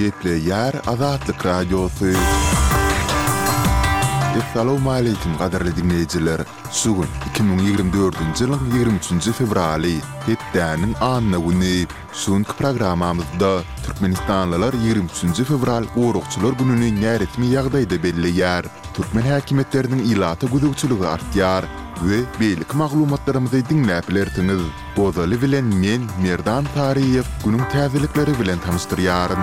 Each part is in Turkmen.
Gepleýär Azatlyk Radiosy. Essalowmaleýkim gadyrly diňleýjiler! Şu gün iki müň ýigrimi dördünji ýylyň ýigrimi üçünji fewraly, hepdäniň anna güni. Şu günki programmamyzda türkmenistanlylar ýigrimi üçünji fewral goragçylar gününi näresmi ýagdaýda belleýär. Türkmen häkimiýetleriniň ilata gözegçiligi artýar. we beýleki maglumatlarymyzy diňläp bilersiňiz. Gozaly bilen men Merdan Saryýew günüň täzelikleri bilen tanyşdyrýaryn.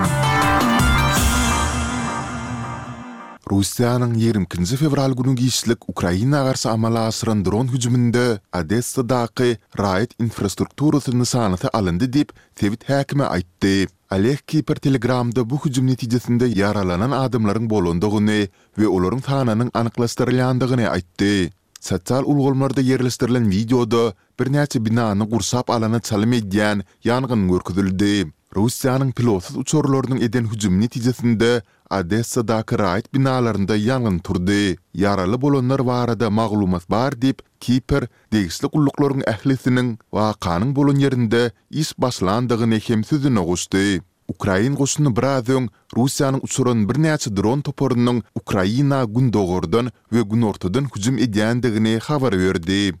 Russiýanyň ýigrimi ikinji fewral güni giçlik Ukraina garşy amala aşyran dron hüjüminde Odessadaky raýat infrastrukturasy nyşanasy alyndy diýip, sebit häkimi aýtdy. Oleg Kiper Telegramda bu hüjüm netijesinde ýaralanan adamlaryň bolandygyny we olaryň sanynyň anyklaşdyrylýandygyny aýtdy. Sosial ulgamlarda ýerleşdirilen wideoda birnäçe binany gurşap alana çalym edýän ýangyn görkezildi. Russiýanyň pilotsyz uçarlarynyň eden hüjümi netijesinde Odessadaky raýat binalarynda ýangyn turdy. Ýaraly bolanlar barada maglumat bar diýip, Kipr degişli gulluklaryň ählisiniň wakanyň bolan ýerinde iş başlandygyny hem sözüne goşdy. Ukrain goşuny biraz öň Russiýanyň uçuran birnäçe dron toparynyň Ukraina gündogardan we günortadan hüjüm edýändigini habar berdi.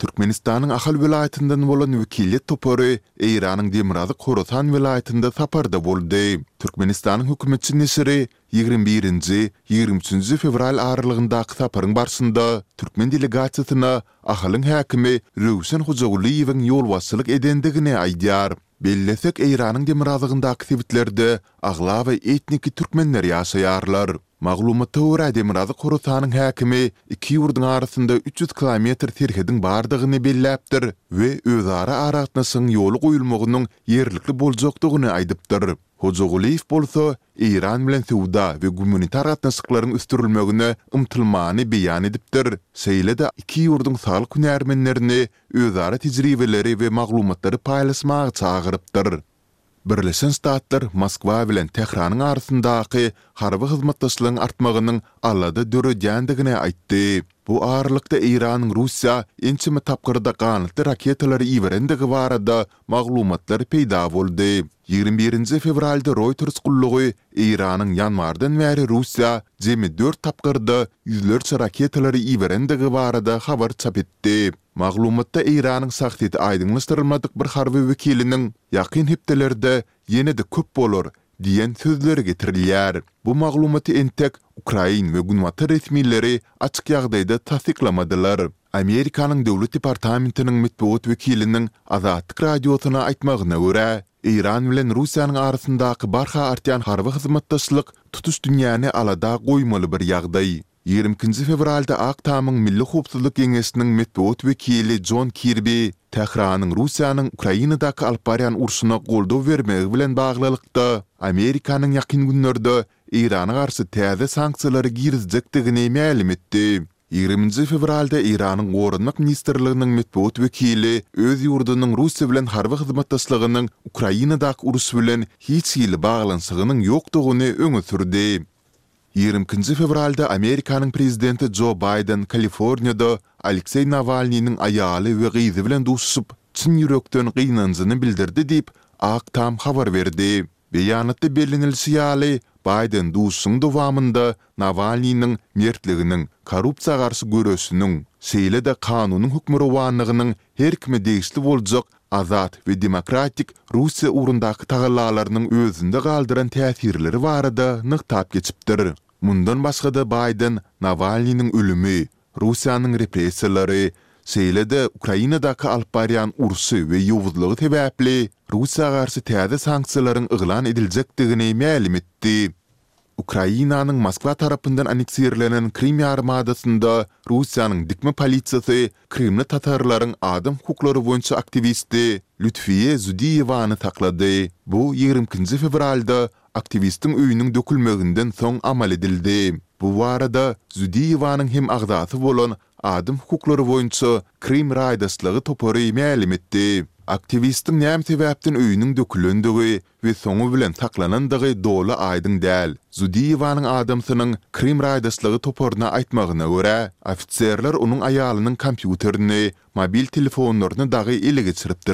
Türkmenistanyň Ahal welaýatyndan bolan wekiliýet topary Eýranyň demirgazyk Horasan welaýatynda saparda boldy. Türkmenistanyň hökümetçi neşiri ýigrimi birinji, ýigrimi üçünji fewral aralygyndaky saparyň barşynda türkmen delegasiýasyna Ahalyň häkimi Röwşen Hojagulyýewiň ýolbaşçylyk edendigini aýdýar. Bellesek, Eýranyň demirgazygyndaky sebitlerde aglaba etniki türkmenler ýaşaýarlar. Maglumata görä, demirgazyk Horasanyň häkimi iki ýurduň arasynda üç ýüz kilometr serhediň bardygyny belläpdir we özara aragatnaşygyň ýola goýulmagynyň ýerlikli boljakdygyny aýdypdyr. Hojagulyýew bolsa Eýran bilen söwda we gumanitar gatnaşyklaryň ösdürilmegine ymtylmany beýan edipdir, şeýle-de iki ýurduň saglyk hünärmenlerini özara tejribeleri we maglumatlary paýlaşmaga çagyrypdyr. Birleşen Ştatlar Moskwa bilen Tähranyň arasyndaky harby hyzmatdaşlygyň artmagynyň alada döredýändigini aýtdy. Bu aralykda Eýranyň Russiýa ençeme tapgyrda ganatly raketalary iberendigi barada maglumatlar peýda boldy. Ýigrimi birinji fewralda Reuters gullugy Eýranyň ýanwardan bäri Russiýa jemi dört tapgyrda ýüzlerçe raketalary iberendigi barada habar çap etdi. Maglumatda Eýranyň şahsyýeti aýdyňlaşdyrylmadyk bir harby wekiliniň ýakyn hepdelerde ýene-de köp bolar diýen sözleri getirilýär. Bu maglumaty entek ukrain we günbatar resmileri açyk ýagdaýda tassyklamadylar. Amerikanyň Döwlet departamentiniň metbugat wekiliniň Azatlyk Radiosyna aýtmagyna görä, Eýran bilen Russiýanyň arasyndaky barha artýan harby hyzmatdaşlyk tutuş dünýäni alada goýmaly bir ýagdaý. Ýigrimi ikinji fewralda Ak tamyň Milli howpsuzlyk geňeşiniň metbugat wekili Jon Kirbi Tähranyň Russiýanyň Ukrainadaky alyp barýan urşuna goldaw bermegi bilen baglylykda, Amerikanyň ýakyn günlerde Eýrana garşy täze sanksiýalary girizjekdigini mälim etdi. Ýigriminji fewralda Eýranyň Goranmak ministrliginiň metbugat wekili öz ýurdunyň Russiýa bilen harby hyzmatdaşlygynyň Ukrainadaky uruş bilen hiç hili baglanyşygynyň ýokdugyny öňe sürdi. Ýigrimi ikinji fewralda Amerikanyň prezidenti Jo Baýden Kaliforniýada Alekseý Nawalnynyň aýaly we gyzy bilen duşuşyp, çyn ýürekden gynanjyny bildirdi diýip, Ak Tam habar berdi. Beýanatda bellenilişi ýaly, Baýden duşuşygyň dowamynda Nawalnynyň mertliginiň, korrupsiýa garşy göreşiniň, şeýle-de kanunyň hökmürowanlygynyň her kime degişli boljak azat we demokratik Russiýa ugrundaky tagallalarynyň özünde galdyran täsirleri barada nygtap geçipdir. Mundan başga-da Baýden Nawalnynyň ölümi Russiýanyň repressiýalary, şeýle-de Ukrainadaky alyp barýan urşy we ýowuzlygy sebäpli Russiýa garşy täze sanksiýalaryň yglan ediljekdigini mälim etdi. Ukrainanyň Moskwa tarapyndan anneksirlenen Krym ýarymadasynda Russiýanyň dikme polisiýasy krymly tatarlaryň adam hukuklary boýunça aktiwisti Lýudfiýe Zudiýewany saklady. Bu ýigrimi ikinji fewralda aktiwistiň öýüniň dökülmeginden soň amal edildi. Bu barada Zudiýewanyň hem agzasy bolan Adam hukuklary boýunça Krym raýdaşlygy topary mälim etdi. Aktiwistiň näme sebäpden öýüniň dökülendigi we soňy bilen saklanandygy doly aýdyň däl. Zudiýewanyň adamsynyň Krym raýdaşlygy toparyna aýtmagyna görä, ofiserler onuň aýalynyň kompýuterini, mobil telefonlaryny dagy ele geçiripdir.